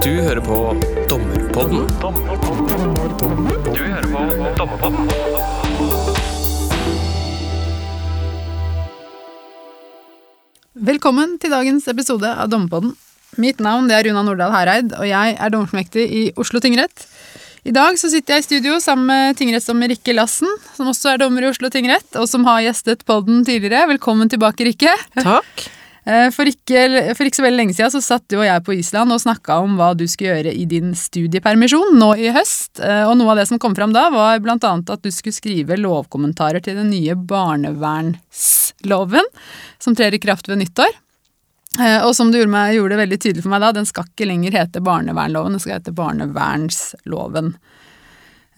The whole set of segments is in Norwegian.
Du hører på Dommerpodden. Du hører på Dommerpodden. Velkommen til dagens episode av Dommerpodden. Mitt navn det er Runa Nordahl Hereid, og jeg er dommersmektig i Oslo tingrett. I dag så sitter jeg i studio sammen med tingrettsdommer Rikke Lassen, som også er dommer i Oslo tingrett, og som har gjestet podden tidligere. Velkommen tilbake, Rikke. Takk. Eh, For ikke, for ikke så veldig lenge siden så satt du og jeg på Island og snakka om hva du skulle gjøre i din studiepermisjon nå i høst. Eh, Og noe av det som kom fram da, var blant annet at du skulle skrive lovkommentarer til den nye barnevernsloven, som trer i kraft ved nyttår. Eh, Og som du gjorde, meg, gjorde det veldig tydelig for meg da, den skal ikke lenger hete barnevernloven, den skal hete barnevernsloven.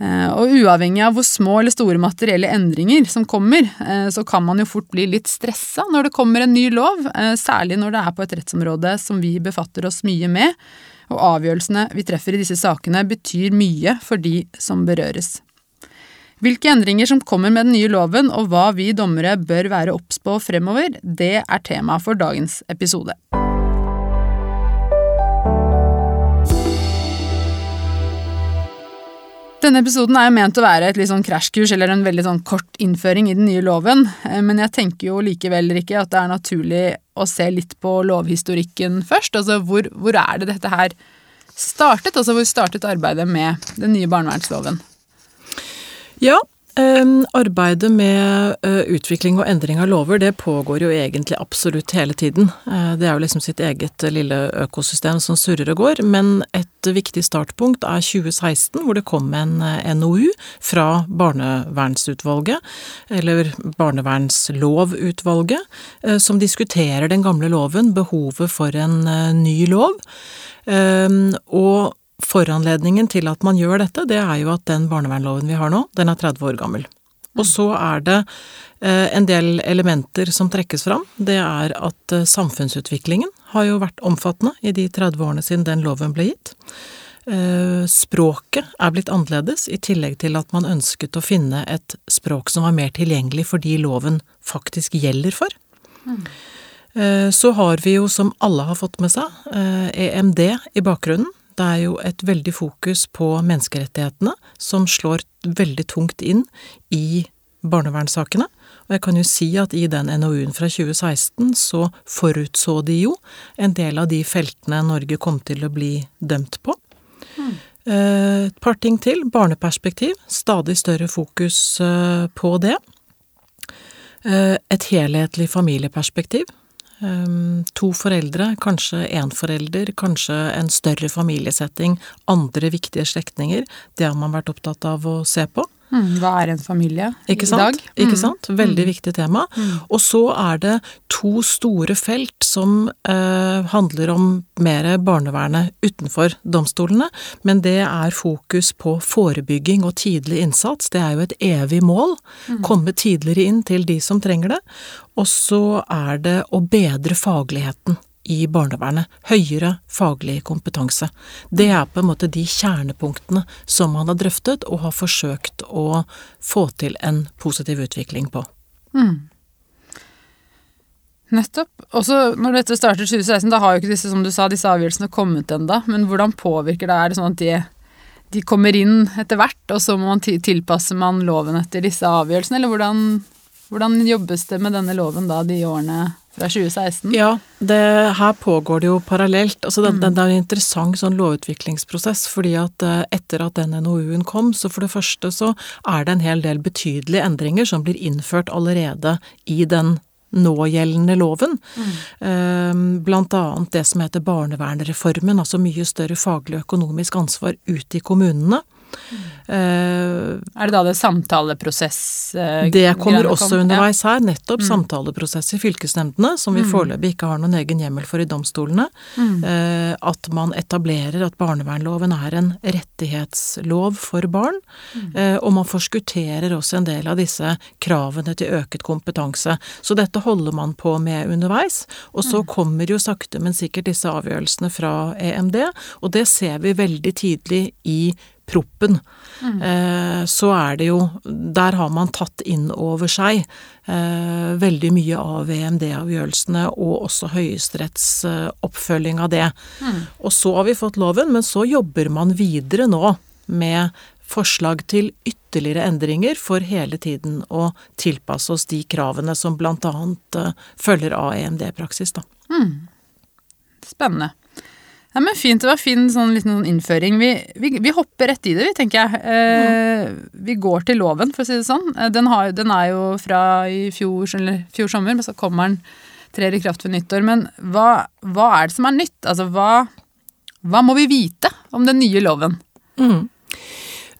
Eh, Og uavhengig av hvor små eller store materielle endringer som kommer, eh, så kan man jo fort bli litt stressa når det kommer en ny lov, eh, særlig når det er på et rettsområde som vi befatter oss mye med, og avgjørelsene vi treffer i disse sakene betyr mye for de som berøres. Hvilke endringer som kommer med den nye loven, og hva vi dommere bør være obs på fremover, det er tema for dagens episode. Denne episoden er jo ment å være et litt sånn krasjkurs eller en veldig sånn kort innføring i den nye loven, eh, men jeg tenker jo likevel ikke at det er naturlig å se litt på lovhistorikken først. Altså hvor, hvor er det dette her startet? Altså hvor startet arbeidet med den nye barnevernsloven? Ja, arbeidet med eh, utvikling og endring av lover, det pågår jo egentlig absolutt hele tiden. Eh, det er jo liksom sitt eget lille økosystem som surrer og går, men et viktig startpunkt er 2016, hvor det kom en eh, NOU fra barnevernsutvalget, eller barnevernslovutvalget, eh, som diskuterer den gamle loven, behovet for en eh, ny lov. Eh, Og Foranledningen til at man gjør dette, det er jo at den barnevernloven vi har nå, den er 30 år gammel. Og så er det eh, en del elementer som trekkes fram. Det er at eh, samfunnsutviklingen har jo vært omfattende i de 30 årene siden den loven ble gitt. Eh, Språket er blitt annerledes, i tillegg til at man ønsket å finne et språk som var mer tilgjengelig for de loven faktisk gjelder for. Eh, Så har vi jo, som alle har fått med seg, EMD i bakgrunnen. Det er jo et veldig fokus på menneskerettighetene, som slår veldig tungt inn i barnevernssakene. Og jeg kan jo si at i den NOU-en fra 2016 så forutså de jo en del av de feltene Norge kom til å bli dømt på. Mm. Et par ting til. Barneperspektiv. Stadig større fokus eh, på det. Eh, Et helhetlig familieperspektiv. Um, to foreldre, kanskje én forelder, kanskje en større familiesetting, andre viktige slektninger. Det har man vært opptatt av å se på. Hmm, Hva er en familie Ikke i dag? Ikke Hmm. sant? Veldig viktig tema. Og så er det to store felt som eh, handler om mer barnevernet utenfor domstolene, men det er fokus på forebygging og tidlig innsats. Det er jo et evig mål. Komme tidligere inn til de som trenger det. Og så er det å bedre fagligheten i barnevernet. Høyere faglig kompetanse. Det er på en måte de kjernepunktene som man har drøftet og har forsøkt å få til en positiv utvikling på. Nettopp. Også når dette starter 2016, da har jo ikke disse som du sa, disse avgjørelsene kommet ennå. Men hvordan påvirker det? Er det sånn at de, de kommer inn etter hvert, og så må man tilpasse man loven etter disse avgjørelsene? Eller hvordan, hvordan jobbes det med denne loven da de årene fra 2016? Ja, det, her pågår det jo parallelt. Altså det, det, det er en interessant sånn lovutviklingsprosess, fordi at eh, etter at den NOU-en kom, så for det første så er det en hel del betydelige endringer som blir innført allerede i den någjeldende loven. Eh, Blant annet det som heter barnevernreformen, altså mye større faglig og økonomisk ansvar ute i kommunene. Eh, Er det da det samtaleprosess uh, Det kommer også underveis her, nettopp samtaleprosess i fylkesnemndene, som vi foreløpig ikke har noen egen hjemmel for i domstolene. Eh, at man etablerer at barnevernloven er en rettighetslov for barn. Eh, og man forskutterer også en del av disse kravene til øket kompetanse. Så dette holder man på med underveis. Og så kommer jo sakte, men sikkert disse avgjørelsene fra EMD, og det ser vi veldig tidlig i proppen, eh, så er det jo Der har man tatt inn over seg eh, veldig mye av EMD-avgjørelsene, og også Høyesteretts eh, oppfølging av det. Og så har vi fått loven, men så jobber man videre nå med forslag til ytterligere endringer for hele tiden å tilpasse oss de kravene som annet eh, følger av EMD-praksis, da. Spennende. Ja, men Fint. Det var fin sånn liten sånn innføring. Vi, vi, vi hopper rett i det, vi, tenker jeg. Eh, vi går til loven, for å si det sånn. Eh, Den, har, den er jo fra i fjor, fjor sommer, men så kommer den trer i kraft ved nyttår. Men hva, hva er det som er nytt? Altså, hva, hva må vi vite om den nye loven? Um,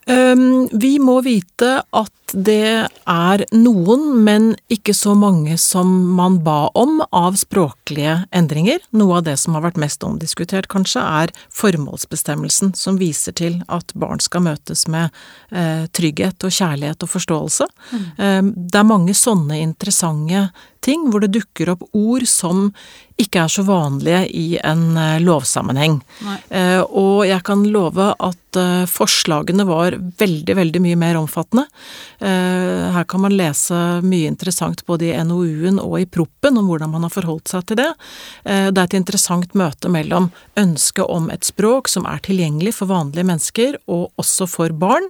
vi må vite at det er noen, men ikke så mange som man ba om, av språklige endringer. Noe av det som har vært mest omdiskutert, kanskje, er formålsbestemmelsen, som viser til at barn skal møtes med eh, trygghet og kjærlighet og forståelse. Mm. det er mange sånne interessante ting hvor det dukker opp ord som ikke er så vanlige i en eh, lovsammenheng. Nei. Eh, og jeg kan love at eh, forslagene var veldig, veldig mye mer omfattende. Eh, her kan man lese mye interessant både i NOU-en og i proppen om hvordan man har forholdt seg til det. Eh, det er et interessant møte mellom ønsket om et språk som er tilgjengelig for vanlige mennesker, og også for barn,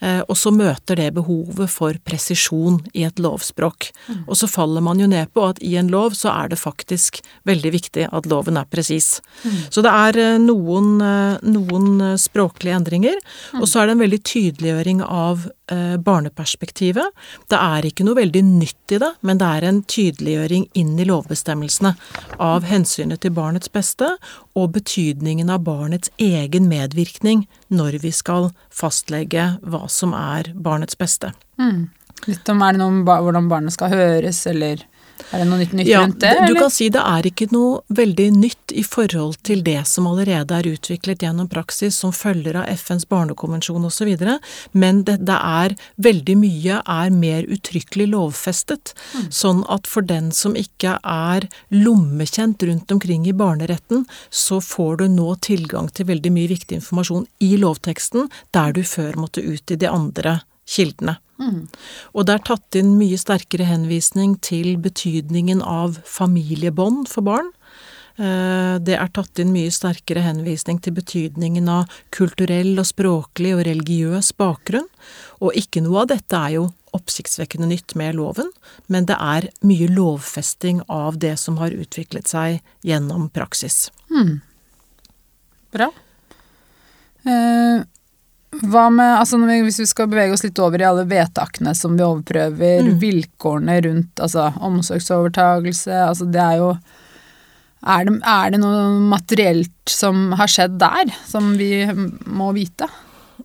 eh, og så møter det behovet for presisjon i et lovspråk. Og så faller man jo ned på at i en lov så er det faktisk veldig viktig at loven er presis. Så det er eh, noen, eh, noen eh, språklige endringer, og så er det en veldig tydeliggjøring av barneperspektivet. Det er ikke noe veldig nytt i det, men det er en tydeliggjøring inn i lovbestemmelsene av hensynet til barnets beste og betydningen av barnets egen medvirkning når vi skal fastlegge hva som er barnets beste. Litt om er det noe om hvordan barnet skal høres, eller er det noe nytt, nytt Ja, rundt det? Eller? du kan si det er ikke noe veldig nytt i forhold til det som allerede er utviklet gjennom praksis som følger av FNs barnekonvensjon osv., men det, det er veldig mye er mer uttrykkelig lovfestet. Sånn at for den som ikke er lommekjent rundt omkring i barneretten, så får du nå tilgang til veldig mye viktig informasjon i lovteksten, der du før måtte ut i de andre kildene. Og det er tatt inn mye sterkere henvisning til betydningen av familiebånd for barn. Eh, Det er tatt inn mye sterkere henvisning til betydningen av kulturell og språklig og religiøs bakgrunn. Og ikke noe av dette er jo oppsiktsvekkende nytt med loven, men det er mye lovfesting av det som har utviklet seg gjennom praksis. Bra. Eh, hva med, altså vi, Hvis vi skal bevege oss litt over i alle vedtakene som vi overprøver, Mm. vilkårene rundt altså omsorgsovertagelse altså det er jo er det, er det noe materielt som har skjedd der, som vi må vite?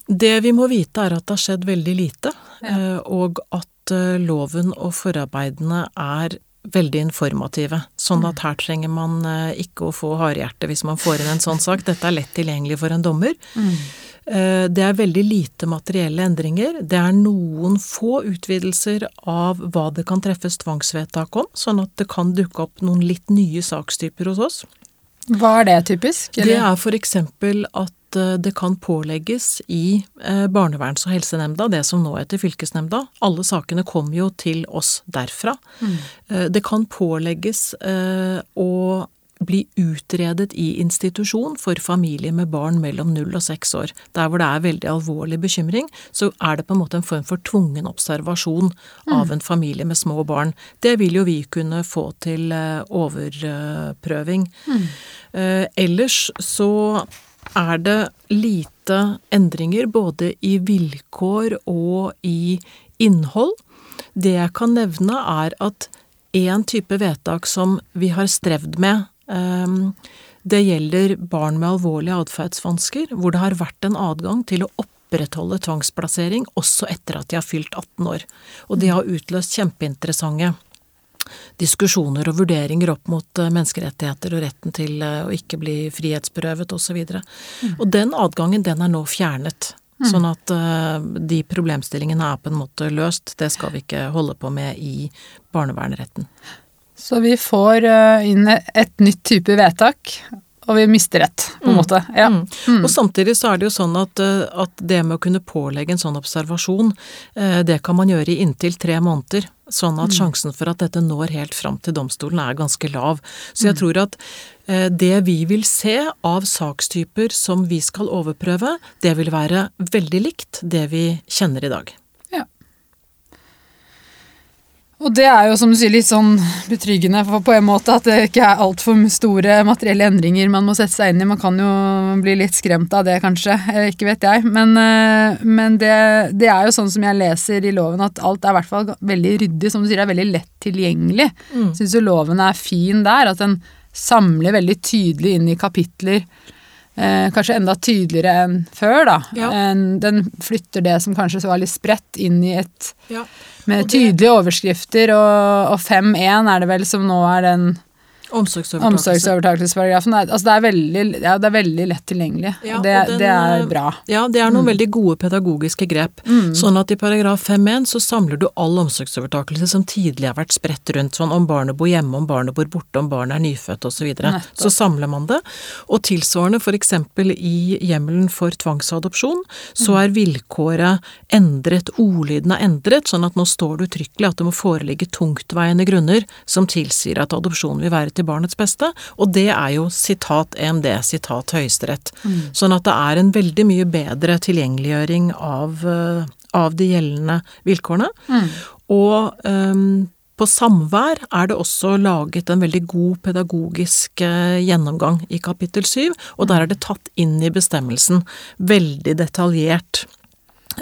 Det vi må vite er at det har skjedd veldig lite, Ja. og at eh, loven og forarbeidene er veldig informative. Sånn at her trenger man eh, ikke å få hardhjerte hvis man får inn en sånn sak. Dette er lett tilgjengelig for en dommer. Eh, Det er veldig lite materielle endringer. Det er noen få utvidelser av hva det kan treffes tvangsvedtak om, sånn at det kan dukke opp noen litt nye sakstyper hos oss. Hva er det typisk? Det er eksempel at eh, det kan pålegges i eh, barneverns- og helsenemnda, det som nå heter fylkesnemnda. Alle sakene kommer jo til oss derfra. Mm. Det kan pålegges eh, å bli utredet i institusjon for familier med barn mellom null og seks år. Der hvor det er veldig alvorlig bekymring, så er det på en måte en form for tvungen observasjon av en familie med små barn. Det vil jo vi kunne få til eh, overprøving. Eh, ellers så er det lite endringer både i vilkår og i innhold. Det jeg kan nevne er at én type vedtak som vi har strevd med, det gjelder barn med alvorlige atferdsvansker, hvor det har vært en adgang til å opprettholde tvangsplassering også etter at de har fylt 18 år. Og det har utløst kjempeinteressante diskusjoner og vurderinger opp mot eh, menneskerettigheter og retten til eh, å ikke bli frihetsberøvet osv. Og, så og den adgangen, den er nå fjernet. Sånn at eh, de problemstillingene er på en måte løst. Det skal vi ikke holde på med i barnevernretten. Så vi får eh, inn et nytt type vedtak, og vi mister rett, på en måte. Ja. Mm. Og samtidig så er det jo sånn at, eh, at det med å kunne pålegge en sånn observasjon, eh, det kan man gjøre i inntil tre måneder. Sånn at sjansen for at dette når helt fram til domstolen er ganske lav. Så jeg tror at det vi vil se av sakstyper som vi skal overprøve, det vil være veldig likt det vi kjenner i dag. Og det er jo som du sier litt sånn betryggende på en måte at det ikke er altfor store materielle endringer man må sette seg inn i. Man kan jo bli litt skremt av det kanskje, eh, ikke vet jeg. Men, eh, men det, det, er jo sånn som jeg leser i loven at alt er i hvert fall veldig ryddig, som du sier, det er veldig lett tilgjengelig. Mm. Syns jo loven er fin der, at den samler veldig tydelig inn i kapitler. Eh, kanskje enda tydeligere enn før, da. Ja. Den flytter det som kanskje var litt spredt, inn i et ja. Med tydelige overskrifter, og, og 5.1 er det vel som nå er den Omsorgsovertakelsesparagrafen. Altså det, er veldig, ja, det er veldig lett tilgjengelig. Ja, det, den, det, er bra. Ja, det er noen mm. veldig gode pedagogiske grep. Mm. Sånn at i paragraf 5-1 så samler du all omsorgsovertakelse som tidligere har vært spredt rundt. Sånn om barnet bor hjemme, om barnet bor borte, om barnet er nyfødt osv. Så, videre. så samler man det. Og tilsvarende f.eks. i hjemmelen for tvangsadopsjon, så mm. er vilkåret endret, ordlyden er endret, sånn at nå står det uttrykkelig at det må foreligge tungtveiende grunner som tilsier at adopsjon vil være til barnets beste, og det er jo sitat EMD, sitat Høyesterett. Mm. Sånn at det er en veldig mye bedre tilgjengeliggjøring av, eh, av de gjeldende vilkårene. Mm. Og um, på samvær er det også laget en veldig god pedagogisk eh, gjennomgang i kapittel syv, og der er det tatt inn i bestemmelsen veldig detaljert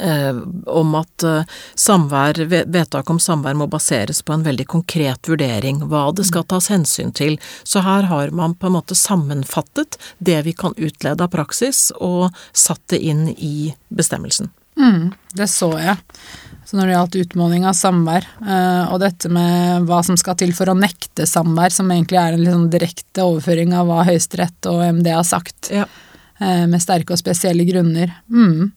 Eh, om at eh, samvær, vedtak om samvær må baseres på en veldig konkret vurdering, hva det skal tas hensyn til. Så her har man på en måte sammenfattet det vi kan utlede av praksis, og satt det inn i bestemmelsen. Mm, det så jeg. Så når det gjaldt utmåling av samvær, eh, og dette med hva som skal til for å nekte samvær, som egentlig er en liksom direkte overføring av hva Høyesterett og MD har sagt, ja. med sterke og spesielle grunner. Mm.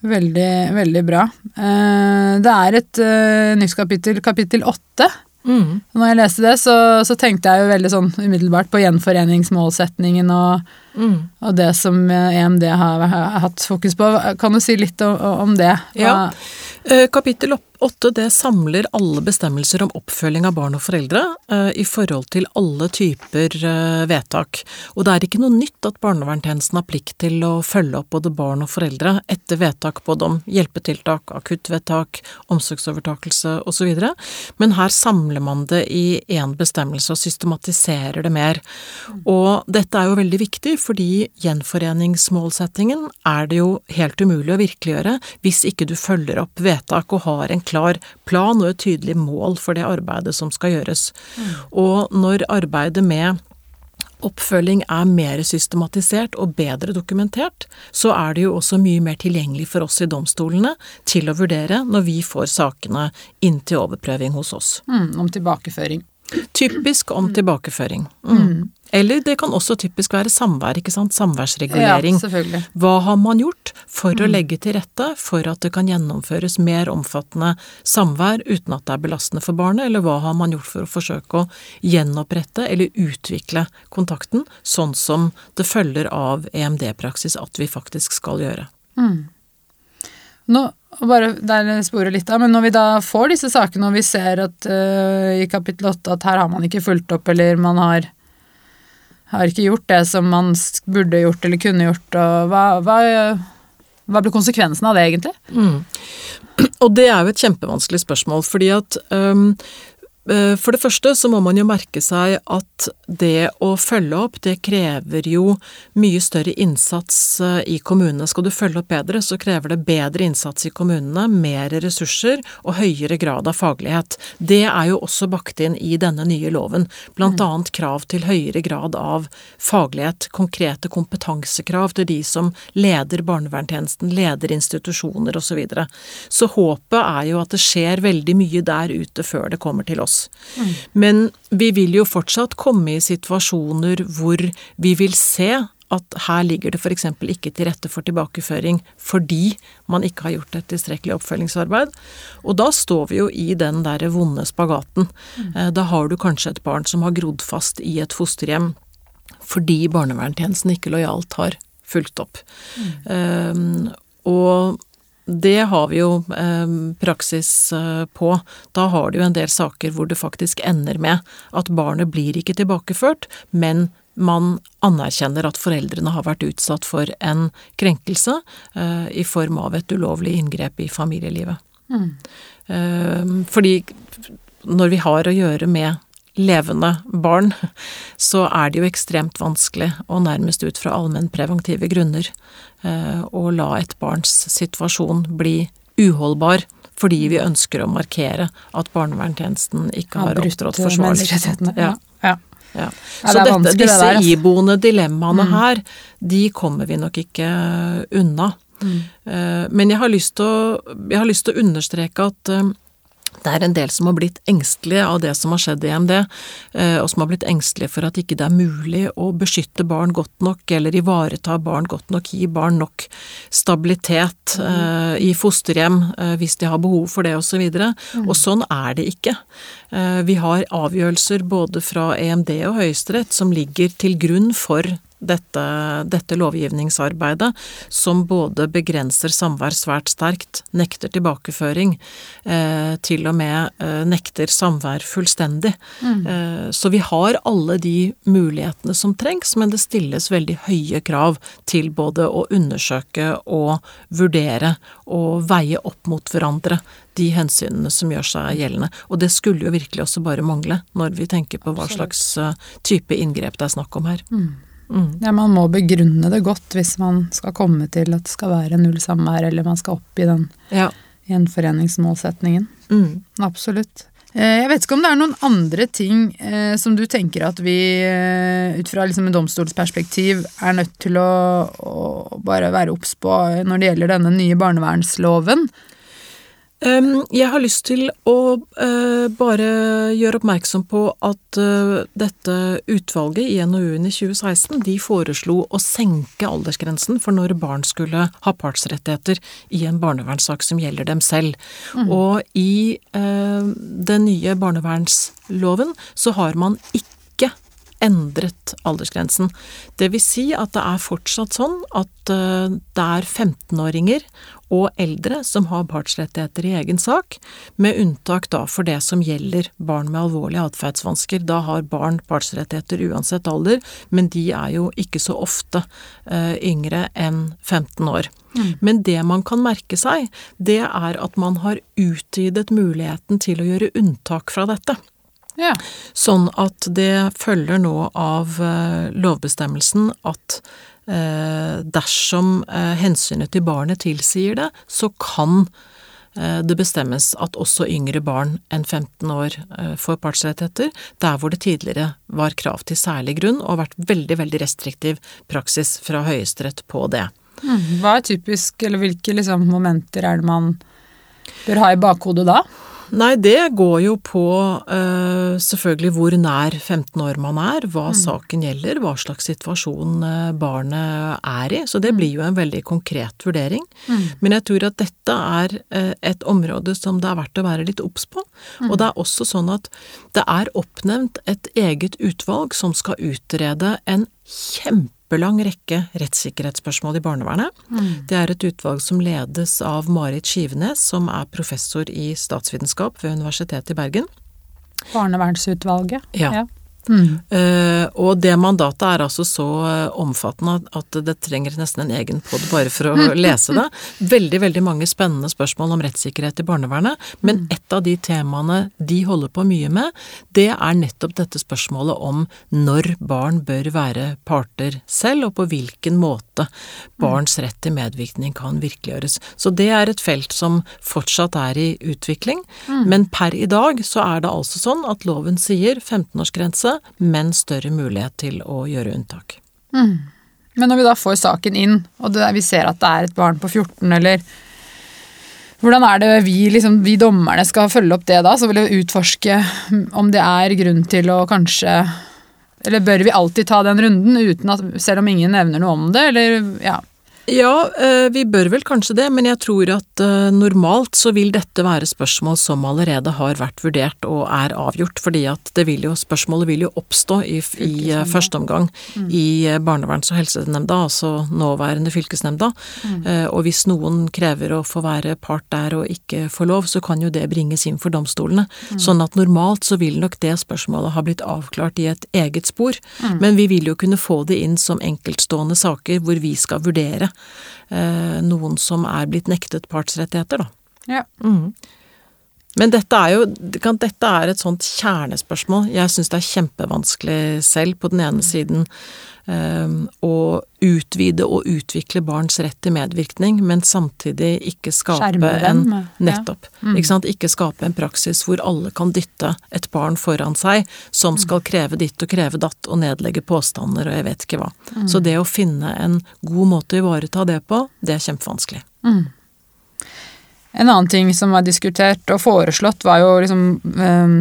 Veldig, veldig bra. Eh, det er et uh, nytt kapittel, kapittel åtte. Mm. Når jeg leste det, så, så, tenkte jeg jo veldig sånn umiddelbart på gjenforeningsmålsetningen og, mm. og det som EMD har, har, hatt fokus på. Kan du si litt om, om det? Ja. kapittel åtte det samler alle bestemmelser om oppfølging av barn og foreldre eh, i forhold til alle typer eh, vedtak. Og det er ikke noe nytt at barnevernstjenesten har plikt til å følge opp både barn og foreldre etter vedtak både om hjelpetiltak, akuttvedtak, omsorgsovertakelse osv. Men her samler man det i én bestemmelse og systematiserer det mer. Og dette er jo veldig viktig, fordi gjenforeningsmålsettingen er det jo helt umulig å virkeliggjøre hvis ikke du følger opp vedtak og har en klar plan og et tydelig mål for det arbeidet som skal gjøres. Mm. Og når arbeidet med oppfølging er mer systematisert og bedre dokumentert, så er det jo også mye mer tilgjengelig for oss i domstolene til å vurdere når vi får sakene inn til overprøving hos oss. Mm, om tilbakeføring. Typisk om tilbakeføring. Mm. Eller det kan også typisk være samvær, ikke sant. Samværsregulering. Ja, selvfølgelig. Hva har man gjort for mm. å legge til rette for at det kan gjennomføres mer omfattende samvær uten at det er belastende for barnet, eller hva har man gjort for å forsøke å gjenopprette eller utvikle kontakten, sånn som det følger av EMD-praksis at vi faktisk skal gjøre. Mm. Nå, bare der sporer litt av, men når vi da får disse sakene og vi ser at uh, i kapittel åtte at her har man ikke fulgt opp, eller man har har ikke gjort det som man burde gjort eller kunne gjort, og hva, hva, hva blir konsekvensen av det, egentlig? Mm. Og det er jo et kjempevanskelig spørsmål, fordi at um, for det første så må man jo merke seg at det å følge opp, det krever jo mye større innsats eh, i kommunene. Skal du følge opp bedre, så krever det bedre innsats i kommunene, mer ressurser og høyere grad av faglighet. Det er jo også bakt inn i denne nye loven, blant mm. annet krav til høyere grad av faglighet, konkrete kompetansekrav til de som leder barnevernstjenesten, leder institusjoner osv. Så, videre. så håpet er jo at det skjer veldig mye der ute før det kommer til oss oss. Mm. Men vi vil jo fortsatt komme i situasjoner hvor vi vil se at her ligger det f.eks. ikke til rette for tilbakeføring fordi man ikke har gjort et tilstrekkelig oppfølgingsarbeid. Og da står vi jo i den der vonde spagaten. Mm. Da har du kanskje et barn som har grodd fast i et fosterhjem fordi barnevernstjenesten ikke lojalt har fulgt opp. Um, og det har vi jo eh, praksis eh, på. Da har du jo en del saker hvor det faktisk ender med at barnet blir ikke tilbakeført, men man anerkjenner at foreldrene har vært utsatt for en krenkelse eh, i form av et ulovlig inngrep i familielivet. Mm. Eh, fordi når vi har å gjøre med levende barn, så er det jo ekstremt vanskelig, og nærmest ut fra allmennpreventive grunner, eh, å la et barns situasjon bli uholdbar. Fordi vi ønsker å markere at barnevernstjenesten ikke har, har opptrådt forsvarlig. Ja. Ja. Ja. Så det dette, disse det altså. iboende dilemmaene mm. her, de kommer vi nok ikke unna. Mm. Eh, men jeg har lyst til å, å understreke at eh, det er en del som har blitt engstelige av det som har skjedd i EMD, eh, og som har blitt engstelige for at ikke det er mulig å beskytte barn godt nok, eller ivareta barn godt nok, gi barn nok stabilitet mm. i fosterhjem hvis de har behov for det, osv. Og, så mm. og sånn er det ikke. Vi har avgjørelser både fra EMD og Høyesterett som ligger til grunn for dette, dette, lovgivningsarbeidet, som både begrenser samvær svært sterkt, nekter tilbakeføring, eh, til og med eh, nekter samvær fullstendig. Mm. Eh, så vi har alle de mulighetene som trengs, men det stilles veldig høye krav til både å undersøke og vurdere og veie opp mot hverandre de hensynene som gjør seg gjeldende. Og det skulle jo virkelig også bare mangle, når vi tenker på hva slags eh, type inngrep det er snakk om her. Mm. Mm. Ja, man må begrunne det godt hvis man skal komme til at det skal være null samvær, eller man skal opp i den ja. gjenforeningsmålsetningen. Mm. Absolutt. Eh, jeg vet ikke om det er noen andre ting eh, som du tenker at vi eh, ut fra liksom en domstolsperspektiv er nødt til å, å bare være obs på når det gjelder denne nye barnevernsloven. Jeg har lyst til å eh, bare gjøre oppmerksom på at eh, dette utvalget i NOU-en i 2016 de foreslo å senke aldersgrensen for når barn skulle ha partsrettigheter i en barnevernssak som gjelder dem selv. Mm. Og i eh, den nye barnevernsloven så har man ikke endret aldersgrensen. Det vil si at det er fortsatt sånn at det er 15-åringer og eldre som har partsrettigheter i egen sak, med unntak da for det som gjelder barn med alvorlige atferdsvansker. Da har barn partsrettigheter uansett alder, men de er jo ikke så ofte uh, yngre enn 15 år. Mm. Men det man kan merke seg, det er at man har utvidet muligheten til å gjøre unntak fra dette. Ja. Sånn at det følger nå av uh, lovbestemmelsen at Eh, dersom eh, hensynet til barnet tilsier det, så kan eh, det bestemmes at også yngre barn enn 15 år får partsrettigheter, der hvor det tidligere var krav til særlig grunn og vært veldig, veldig restriktiv praksis fra Høyesterett på det. Mm. Hva er typisk, eller hvilke liksom, momenter er det man bør ha i bakhodet da? Nei, det går jo på uh, selvfølgelig hvor nær 15 år man er, hva mm. saken gjelder, hva slags situasjon uh, barnet er i. Så det mm. blir jo en veldig konkret vurdering. Mm. Men jeg tror at dette er uh, et område som det er verdt å være litt obs på. Mm. Og det er også sånn at det er oppnevnt et eget utvalg som skal utrede en kjempe kjempelang rekke rettssikkerhetsspørsmål i barnevernet. Mm. Det er et utvalg som ledes av Marit Skivenes, som er professor i statsvitenskap ved Universitetet i Bergen. Barnevernsutvalget. Ja. ja. Mm. Uh, og det mandatet er altså så uh, omfattende at det trenger nesten en egen pod bare for å lese det. Veldig, veldig mange spennende spørsmål om rettssikkerhet i barnevernet, men mm. et av de temaene de holder på mye med, det er nettopp dette spørsmålet om når barn bør være parter selv, og på hvilken måte barns rett til medvirkning kan virkeliggjøres. Så det er et felt som fortsatt er i utvikling, mm. men per i dag så er det altså sånn at loven sier 15-årsgrense men større mulighet til å gjøre unntak. Mm. Men når vi da får saken inn, og det, vi ser at det er et barn på 14, eller hvordan er det vi, liksom, vi dommerne skal følge opp det da? Så vil vi utforske om det er grunn til å kanskje Eller bør vi alltid ta den runden, uten at, selv om ingen nevner noe om det, eller ja. Ja, eh, vi bør vel kanskje det, men jeg tror at eh, normalt så vil dette være spørsmål som allerede har vært vurdert og er avgjort, fordi at det vil jo, spørsmålet vil jo oppstå i, i eh, første omgang mm. i barneverns- og helsenemnda, altså nåværende fylkesnemnda. Mm. Og hvis noen krever å få være part der og ikke få lov, så kan jo det bringes inn for domstolene. Mm. Sånn at normalt så vil nok det spørsmålet ha blitt avklart i et eget spor, mm. men vi vil jo kunne få det inn som enkeltstående saker hvor vi skal vurdere noen som er blitt nektet partsrettigheter, da. Ja. Mm. Men dette er jo dette er et sånt kjernespørsmål. Jeg syns det er kjempevanskelig selv, på den ene siden Ehm, å utvide og utvikle barns rett til medvirkning, men samtidig ikke skape en Nettopp. Ja. Mm. Ikke sant. Ikke skape en praksis hvor alle kan dytte et barn foran seg som mm. skal kreve ditt og kreve datt og nedlegge påstander og jeg vet ikke hva. Mm. Så det å finne en god måte å ivareta det på, det er kjempevanskelig. Mm. En annen ting som var diskutert og foreslått, var jo liksom um,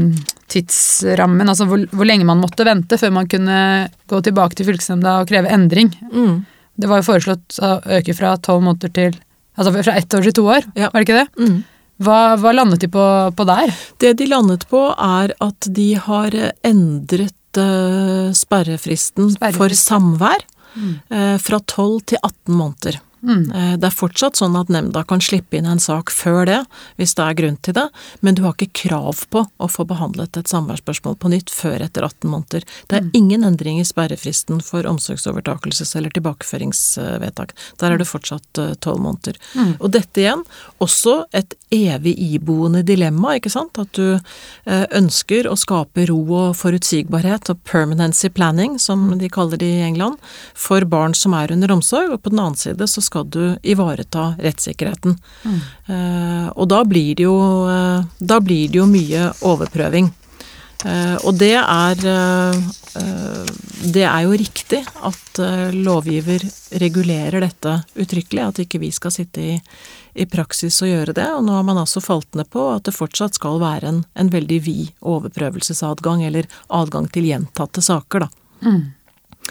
tidsrammen. Altså hvor, hvor, lenge man måtte vente før man kunne gå tilbake til fylkesnemnda og kreve endring. Mm. Det var jo foreslått å øke fra tolv måneder til Altså fra ett år til to år, ja. var det ikke det? Mm. Hva, hva, landet de på, på, der? Det de landet på, er at de har endret sperrefristen Sperrefrist. for samvær mm. uh, fra 12 til 18 måneder. Mm. Eh, det er fortsatt sånn at nemnda kan slippe inn en sak før det, hvis det er grunn til det, men du har ikke krav på å få behandlet et samværsspørsmål på nytt før etter 18 måneder. Det er mm. ingen endring i sperrefristen for omsorgsovertakelses- eller tilbakeføringsvedtak. Der er det fortsatt 12 eh, måneder. Mm. Og dette igjen, også et evig iboende dilemma, ikke sant, at du eh, ønsker å skape ro og forutsigbarhet og permanency planning, som de kaller det i England, for barn som er under omsorg, og på den annen side så skal du ivareta rettssikkerheten. Mm. Eh, og da blir det jo uh, Da blir det jo mye overprøving. Eh, og det er Det er jo riktig at lovgiver regulerer dette uttrykkelig, at ikke vi skal sitte i, i, praksis og gjøre det. Og nå har man altså falt ned på at det fortsatt skal være en, en veldig vid overprøvelsesadgang, eller adgang til gjentatte saker, da. Mm.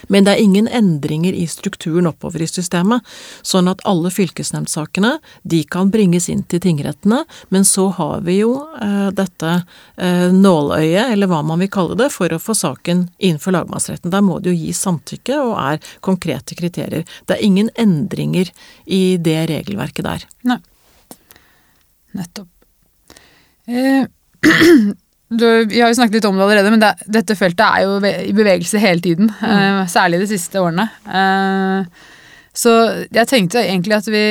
Men det er ingen endringer i strukturen oppover i systemet, sånn at alle fylkesnemndsakene de kan bringes inn til tingrettene, men så har vi jo eh, dette eh, nåløyet, eller hva man vil kalle det, for å få saken innenfor lagmannsretten. Der må det jo gis samtykke og er konkrete kriterier. Det er ingen endringer i det regelverket der. Nei. Nettopp. Eh, du, vi har jo snakket litt om det allerede, men det, dette feltet er jo i bevegelse hele tiden. Mm. Uh, særlig de siste årene. Uh, så jeg tenkte egentlig at vi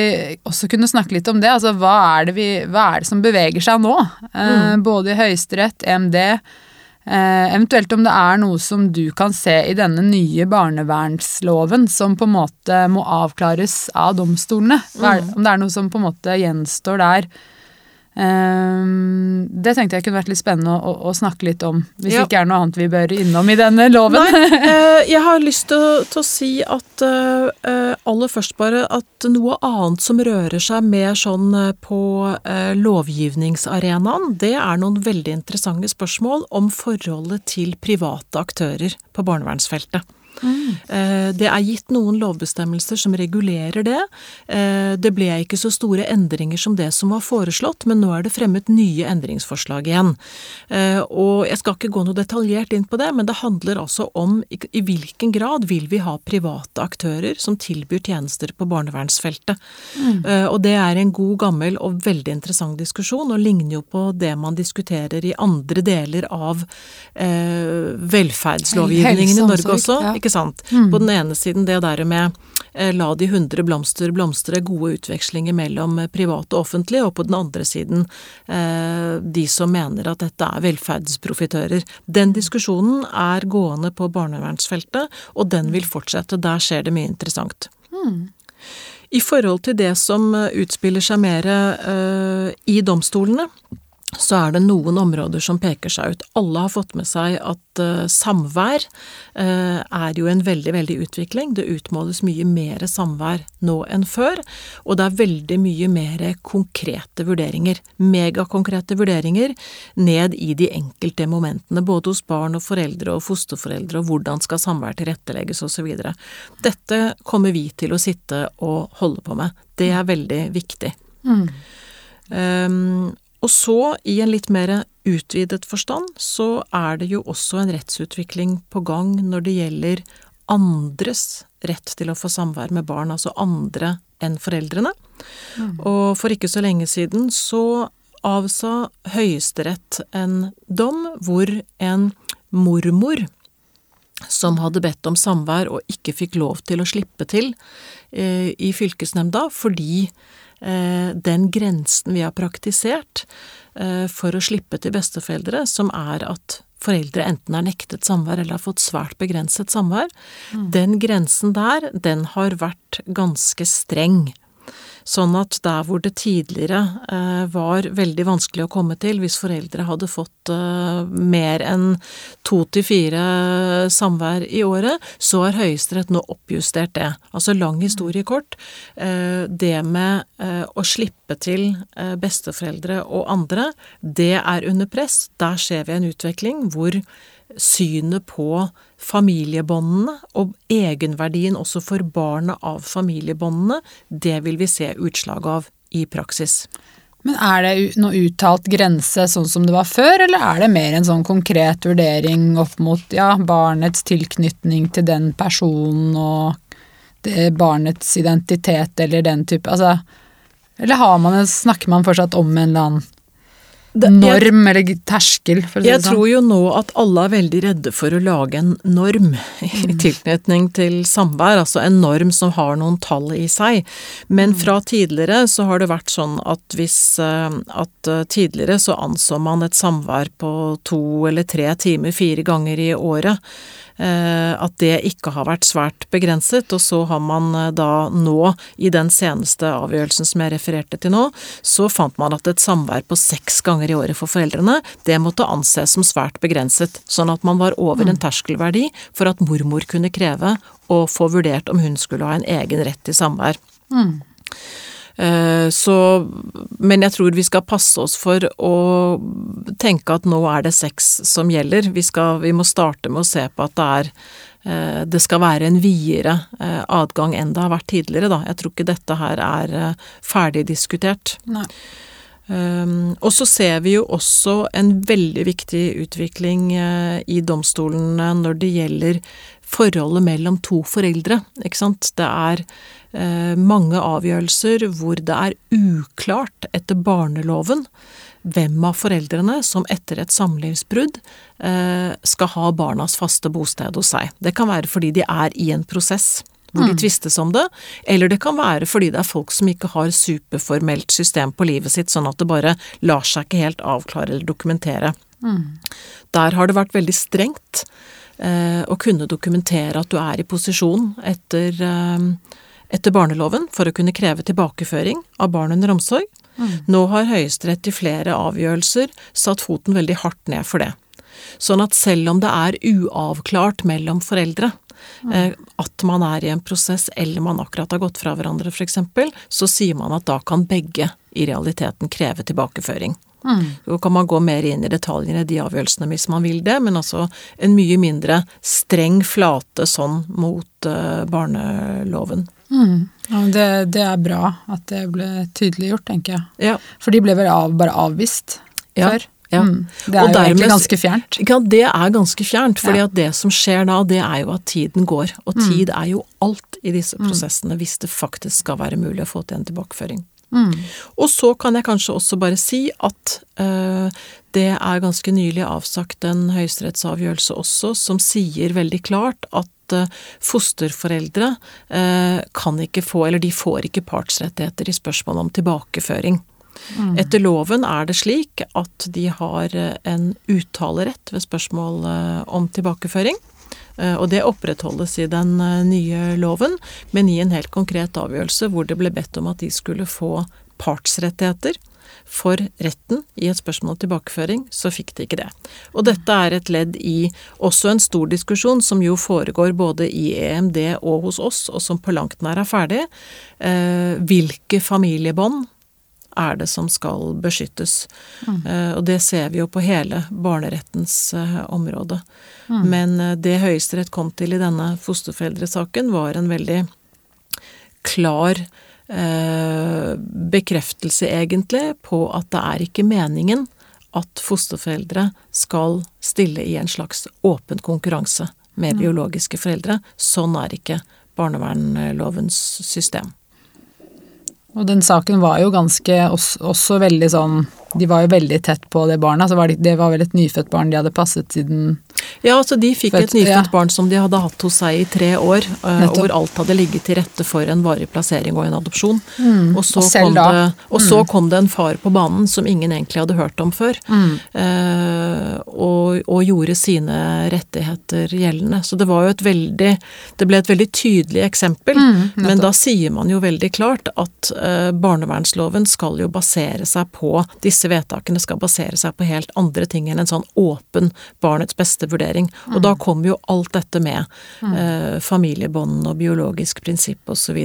også kunne snakke litt om det. Altså hva er det, vi, hva er det som beveger seg nå? Uh, mm. Både i Høyesterett, EMD. eventuelt om det er noe som du kan se i denne nye barnevernsloven som på en måte må avklares av domstolene. Mm. Om det er noe som på en måte gjenstår der det tenkte jeg kunne vært litt spennende å, å, å snakke litt om, hvis ja. det ikke er noe annet vi bør innom i denne loven. Nei, uh, jeg har lyst til, til å si at uh, aller først bare at noe annet som rører seg mer sånn på lovgivningsarenaen, det er noen veldig interessante spørsmål om forholdet til private aktører på barnevernsfeltet. Mm. Det er gitt noen lovbestemmelser som regulerer det. Eh, det ble ikke så store endringer som det som var foreslått, men nå er det fremmet nye endringsforslag igjen. Eh, og jeg skal ikke gå noe detaljert inn på det, men det handler altså om i hvilken grad vil vi ha private aktører som tilbyr tjenester på barnevernsfeltet. Mm. Og det er en god, gammel og veldig interessant diskusjon, og ligner jo på det man diskuterer i andre deler av eh, velferdslovgivningen i Norge også. Ja ikke sant. Mm. På den ene siden det der med eh, la de hundre blomster blomstre, gode utvekslinger mellom private og offentlige, og på den andre siden eh, de som mener at dette er velferdsprofitører. Den diskusjonen er gående på barnevernsfeltet, og den vil fortsette. Der skjer det mye interessant. Mm. I forhold til det som utspiller seg mer i domstolene, så er det noen områder som peker seg ut. Alle har fått med seg at uh, samvær uh, er jo en veldig, veldig utvikling. Det utmåles mye mer samvær nå enn før, og det er veldig mye mer konkrete vurderinger. Megakonkrete vurderinger ned i de enkelte momentene, både hos barn og foreldre og fosterforeldre, og hvordan skal samvær tilrettelegges osv. Dette kommer vi til å sitte og holde på med. Det er veldig viktig. Mm. Um, og så, i en litt mer utvidet forstand, så er det jo også en rettsutvikling på gang når det gjelder andres rett til å få samvær med barn, altså andre enn foreldrene. Mm. Og for ikke så lenge siden så avsa Høyesterett en dom hvor en mormor som hadde bedt om samvær og ikke fikk lov til å slippe til eh, i fylkesnemnda fordi den grensen vi har praktisert eh, for å slippe til besteforeldre, som er at foreldre enten har nektet samvær eller har fått svært begrenset samvær, mm. den grensen der, den har vært ganske streng. Sånn at der hvor det tidligere eh, var veldig vanskelig å komme til hvis foreldre hadde fått eh, mer enn to til fire samvær i året, så har Høyesterett nå oppjustert det. Altså lang historie kort. Eh, det med å slippe til besteforeldre og andre, det er under press. Der ser vi en utvikling hvor synet på familiebåndene, og egenverdien også for barna av familiebåndene, det vil vi se utslag av i praksis. Men er det noe uttalt grense sånn som det var før, eller er det mer en sånn konkret vurdering opp mot ja, barnets tilknytning til den personen og barnets identitet eller den type Altså Eller man, snakker man fortsatt om en eller annen norm jeg, eller terskel, for å si det sånn? Jeg tror jo nå at alle er veldig redde for å lage en norm i mm. tilknytning til samvær, altså en norm som har noen tall i seg. Men mm. fra tidligere så har det vært sånn at hvis eh, at eh, tidligere så anså man et samvær på to eller tre timer fire ganger i året at det ikke har vært svært begrenset, og så har man eh, da nå, i den seneste avgjørelsen som jeg refererte til nå, så fant man at et samvær på seks ganger i året for foreldrene, det måtte anses som svært begrenset, sånn at man var over en mm. terskelverdi for at mormor kunne kreve å få vurdert om hun skulle ha en egen rett til samvær. Mm. Eh, så Men jeg tror vi skal passe oss for å tenke at nå er det sex som gjelder. Vi, skal, vi må starte med å se på at det er eh, det skal være en videre eh, adgang enn det har vært tidligere, da. Jeg tror ikke dette her er ferdig diskutert. Nei. Um, og så ser vi jo også en veldig viktig utvikling i domstolene når det gjelder forholdet mellom to foreldre, ikke sant. Det er Eh, mange avgjørelser hvor det er uklart etter barneloven hvem av foreldrene som etter et samlivsbrudd eh, skal ha barnas faste bosted hos seg. Det kan være fordi de er i en prosess hvor de mm. tvistes om det, eller det kan være fordi det er folk som ikke har superformelt system på livet sitt, sånn at det bare lar seg ikke helt avklare eller dokumentere. Mm. Der har det vært veldig strengt å kunne dokumentere at du er i posisjon etter eh, etter barneloven for å kunne kreve tilbakeføring av barn under omsorg. Mm. Nå har Høyesterett i flere avgjørelser satt foten veldig hardt ned for det. Sånn at selv om det er uavklart mellom foreldre, mm. eh, at man er i en prosess eller man akkurat har gått fra hverandre f.eks., så sier man at da kan begge i realiteten kreve tilbakeføring. Mm. Så kan man gå mer inn i detaljene i de avgjørelsene hvis man vil det, men altså en mye mindre streng flate sånn mot uh, barneloven. Mm. Ja, det, det, er bra at det ble tydeliggjort, tenker jeg. Ja. For de ble vel av, bare avvist ja. før? Ja. Mm. Det er og jo dermed, egentlig ganske fjernt. Ja, det er ganske fjernt. fordi at det som skjer da, det er jo at tiden går. Og mm. tid er jo alt i disse mm. prosessene, hvis det faktisk skal være mulig å få til en tilbakeføring. Mm. Og så kan jeg kanskje også bare si at uh, det er ganske nylig avsagt en høyesterettsavgjørelse også som sier veldig klart at uh, fosterforeldre uh, kan ikke få, eller de får ikke partsrettigheter i spørsmål om tilbakeføring. Mm. Etter loven er det slik at de har en uttalerett ved spørsmål om tilbakeføring. Og det opprettholdes i den nye loven, men i en helt konkret avgjørelse hvor det ble bedt om at de skulle få partsrettigheter. for retten i et spørsmål om tilbakeføring, så fikk de ikke det. Og dette er et ledd i også en stor diskusjon som jo foregår både i EMD og hos oss, og som på langt nær er ferdig. Eh, hvilke familiebånd er det som skal beskyttes? Mm. Eh, og det ser vi jo på hele barnerettens eh, område. Mm. Men eh, det Høyesterett kom til i denne fosterforeldresaken, var en veldig klar eh, bekreftelse, egentlig, på at det er ikke meningen at fosterforeldre skal stille i en slags åpen konkurranse med mm. biologiske foreldre. Sånn er ikke barnevernlovens system. Og den saken var jo ganske også, også veldig sånn De var jo veldig tett på det barna. Så var det, det, var vel et nyfødt barn de hadde passet siden ja, så de fikk et nyfødt ja. barn som de hadde hatt hos seg i tre år, uh, og hvor alt hadde ligget til rette for en varig plassering og en adopsjon. Mm. Og, så, kom det, og så, mm. kom det, en far på banen som ingen egentlig hadde hørt om før, mm. uh, og, og, gjorde sine rettigheter gjeldende. Så det var jo et veldig Det ble et veldig tydelig eksempel, mm, men da sier man jo veldig klart at uh, barnevernsloven skal jo basere seg på Disse vedtakene skal basere seg på helt andre ting enn en sånn åpen barnets beste-vurdering vurdering. Og mm. da kommer jo alt dette med eh, familiebånd og biologisk prinsipp osv.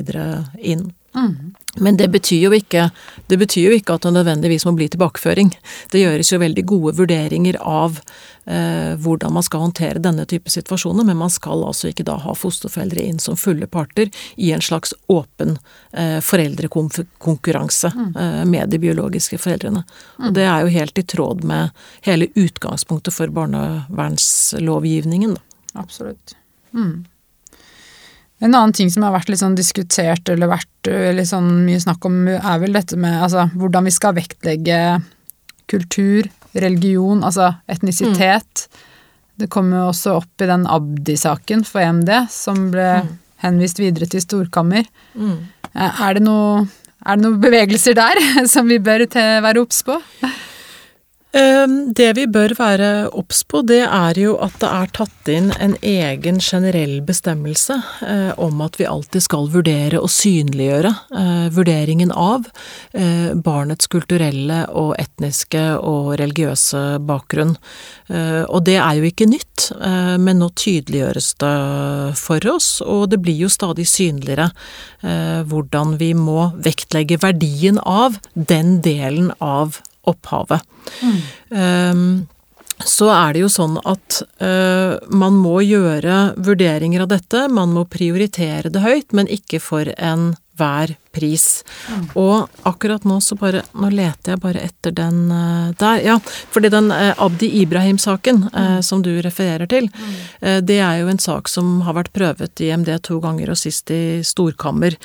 inn. Mm. Men det betyr, jo ikke, det betyr jo ikke at det nødvendigvis må bli tilbakeføring. Det gjøres jo veldig gode vurderinger av eh, hvordan man skal håndtere denne type situasjoner, men man skal altså ikke da ha fosterforeldre inn som fulle parter i en slags åpen eh, foreldrekonkurranse mm. eh, med de biologiske foreldrene. Mm. Og det er jo helt i tråd med hele utgangspunktet for barnevernslovgivningen, da. Absolutt. Mm. En annen ting som har vært litt sånn diskutert eller vært litt sånn mye snakk om, er vel dette med altså, hvordan vi skal vektlegge kultur, religion, altså etnisitet. Mm. Det kom jo også opp i den Abdi-saken for EMD, som ble mm. henvist videre til storkammer. Mm. Eh, er, det noe, er det noen bevegelser der som vi bør være obs på? Ehm, det vi bør være obs på, det er jo at det er tatt inn en egen generell bestemmelse eh, om at vi alltid skal vurdere og synliggjøre eh, vurderingen av eh, barnets kulturelle og etniske og religiøse bakgrunn. Og det er jo ikke nytt, men nå tydeliggjøres det for oss, og det blir jo stadig synligere hvordan vi må vektlegge verdien av den delen av opphavet. Mm. Um, så er det jo sånn at uh, man må gjøre vurderinger av dette, man må prioritere det høyt, men ikke for enhver pris. Mm. Og akkurat nå så bare Nå leter jeg bare etter den uh, der. Ja, fordi den uh, Abdi Ibrahim-saken uh, mm. som du refererer til, mm. det er jo en sak som har vært prøvet i MD to ganger, og sist i storkammer.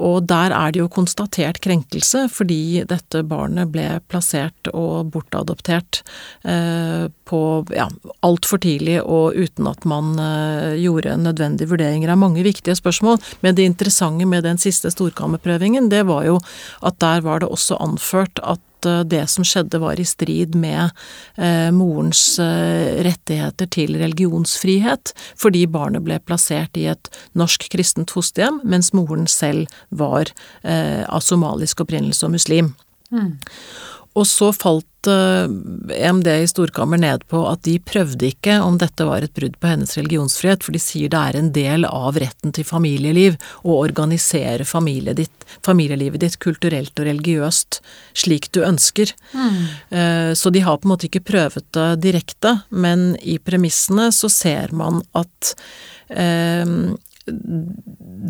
Og der er det jo konstatert krenkelse fordi dette barnet ble plassert og bortadoptert på ja, altfor tidlig og uten at man gjorde nødvendige vurderinger av mange viktige spørsmål. Men det interessante med den siste storkammerprøvingen, det var jo at der var det også anført at eh, det som skjedde var i strid med eh, morens eh, rettigheter til religionsfrihet, fordi barnet ble plassert i et norsk kristent fosterhjem, mens moren selv var eh, av somalisk opprinnelse og muslim. Mm. Og så falt uh, eh, EMD i Storkammer ned på at de prøvde ikke om dette var et brudd på hennes religionsfrihet, for de sier det er en del av retten til familieliv å organisere familie ditt, familielivet ditt kulturelt og religiøst slik du ønsker. Mm. Uh, så de har på en måte ikke prøvet det direkte, men i premissene så ser man at uh,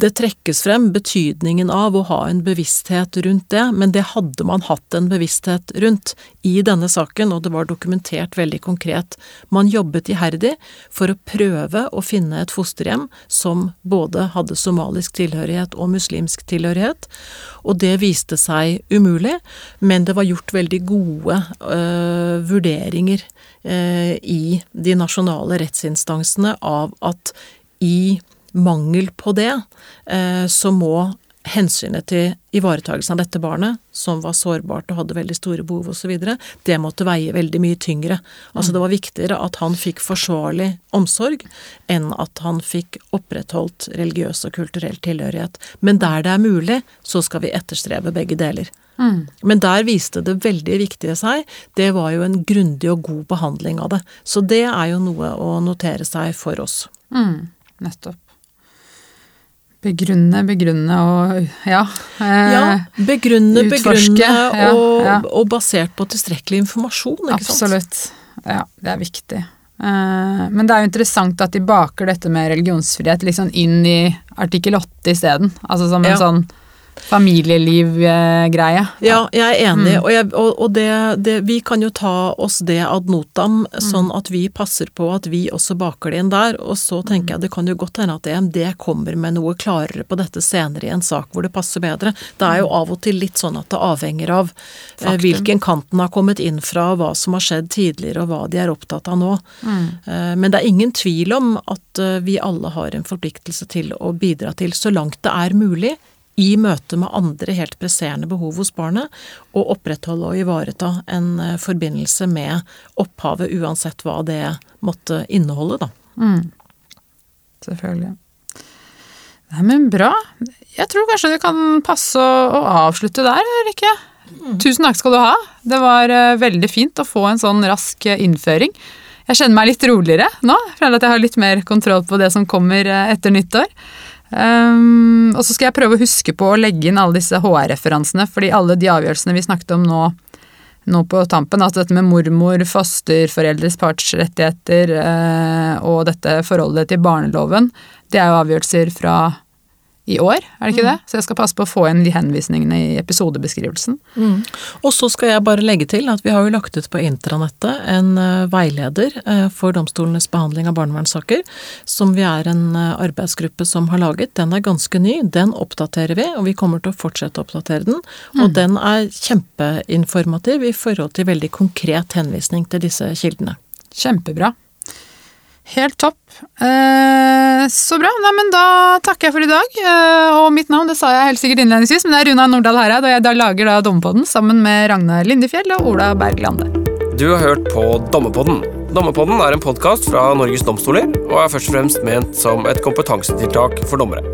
det trekkes frem betydningen av å ha en bevissthet rundt det, men det hadde man hatt en bevissthet rundt i denne saken, og det var dokumentert veldig konkret. Man jobbet iherdig for å prøve å finne et fosterhjem som både hadde somalisk tilhørighet og muslimsk tilhørighet, og det viste seg umulig, men det var gjort veldig gode øh, vurderinger øh, i de nasjonale rettsinstansene av at i mangel på det, eh, så må hensynet til ivaretakelsen av dette barnet, som var sårbart og hadde veldig store behov osv., det måtte veie veldig mye tyngre. Altså det var viktigere at han fikk forsvarlig omsorg, enn at han fikk opprettholdt religiøs og kulturell tilhørighet. Men der det er mulig, så skal vi etterstrebe begge deler. Mm. Men der viste det veldig viktige seg. Det var jo en grundig og god behandling av det. Så det er jo noe å notere seg for oss. Mm. Nettopp. Begrunne, begrunne og ja. Eh, Ja, begrunne, utforske, begrunne, og, ja. og basert på tilstrekkelig informasjon, ikke sant? Absolutt. Ja, det er viktig. Eh, men det er jo interessant at de baker dette med religionsfrihet liksom inn i artikkel 8 isteden. Altså som en Ja. sånn familieliv-greie. Ja, jeg er enig, Mm. og, jeg, og, og det, det, vi kan jo ta oss det ad notam, Mm. sånn at vi passer på at vi også baker det inn der, og så tenker Mm. jeg det kan jo godt hende at EMD kommer med noe klarere på dette senere i en sak hvor det passer bedre. Det er jo av og til litt sånn at det avhenger av eh, Mm. Hvilken kant den har kommet inn fra, hva som har skjedd tidligere og hva de er opptatt av nå. Mm. Eh, Men det er ingen tvil om at eh, vi alle har en forpliktelse til å bidra til, så langt det er mulig, i møte med andre helt presserende behov hos barnet, og opprettholde og ivareta en eh, forbindelse med opphavet, uansett hva det måtte inneholde, da. Mm. Selvfølgelig. Nei, men bra. Jeg tror kanskje det kan passe å, avslutte der, Rikke. Tusen takk skal du ha. Det var eh, veldig fint å få en sånn rask eh, innføring. Jeg kjenner meg litt roligere nå. Føler at jeg har litt mer kontroll på det som kommer etter nyttår. Um, og så skal jeg prøve å huske på å legge inn alle disse HR-referansene, fordi alle de avgjørelsene vi snakket om nå, nå på tampen, altså dette med mormor, fosterforeldres partsrettigheter eh, og dette forholdet til barneloven, det er jo avgjørelser fra i år, er det ikke det? Så jeg skal passe på å få inn de henvisningene i episodebeskrivelsen. Og så skal jeg bare legge til at vi har jo lagt ut på intranettet en eh, veileder eh, for domstolenes behandling av barnevernssaker, som vi er en eh, arbeidsgruppe som har laget. Den er ganske ny, den oppdaterer vi, og vi kommer til å fortsette å oppdatere den. Og den er kjempeinformativ i forhold til veldig konkret henvisning til disse kildene. Kjempebra. Helt topp. Eh, så bra. Nei, men da takker jeg for i dag. Eh, og mitt navn det sa jeg helt sikkert innledningsvis, men det er Runa Nordahl Hereid, og jeg da lager da Dommepodden sammen med Ragnar Lindefjell og Ola Berg Lande. Du har hørt på Dommepodden. Dommepodden er en podkast fra Norges domstoler og er først og fremst ment som et kompetansetiltak for dommere.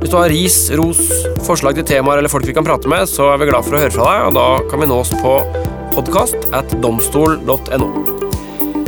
Hvis du har ris, ros, forslag til temaer eller folk vi kan prate med, så er vi glad for å høre fra deg, og da kan vi nås på podkast at domstol.no.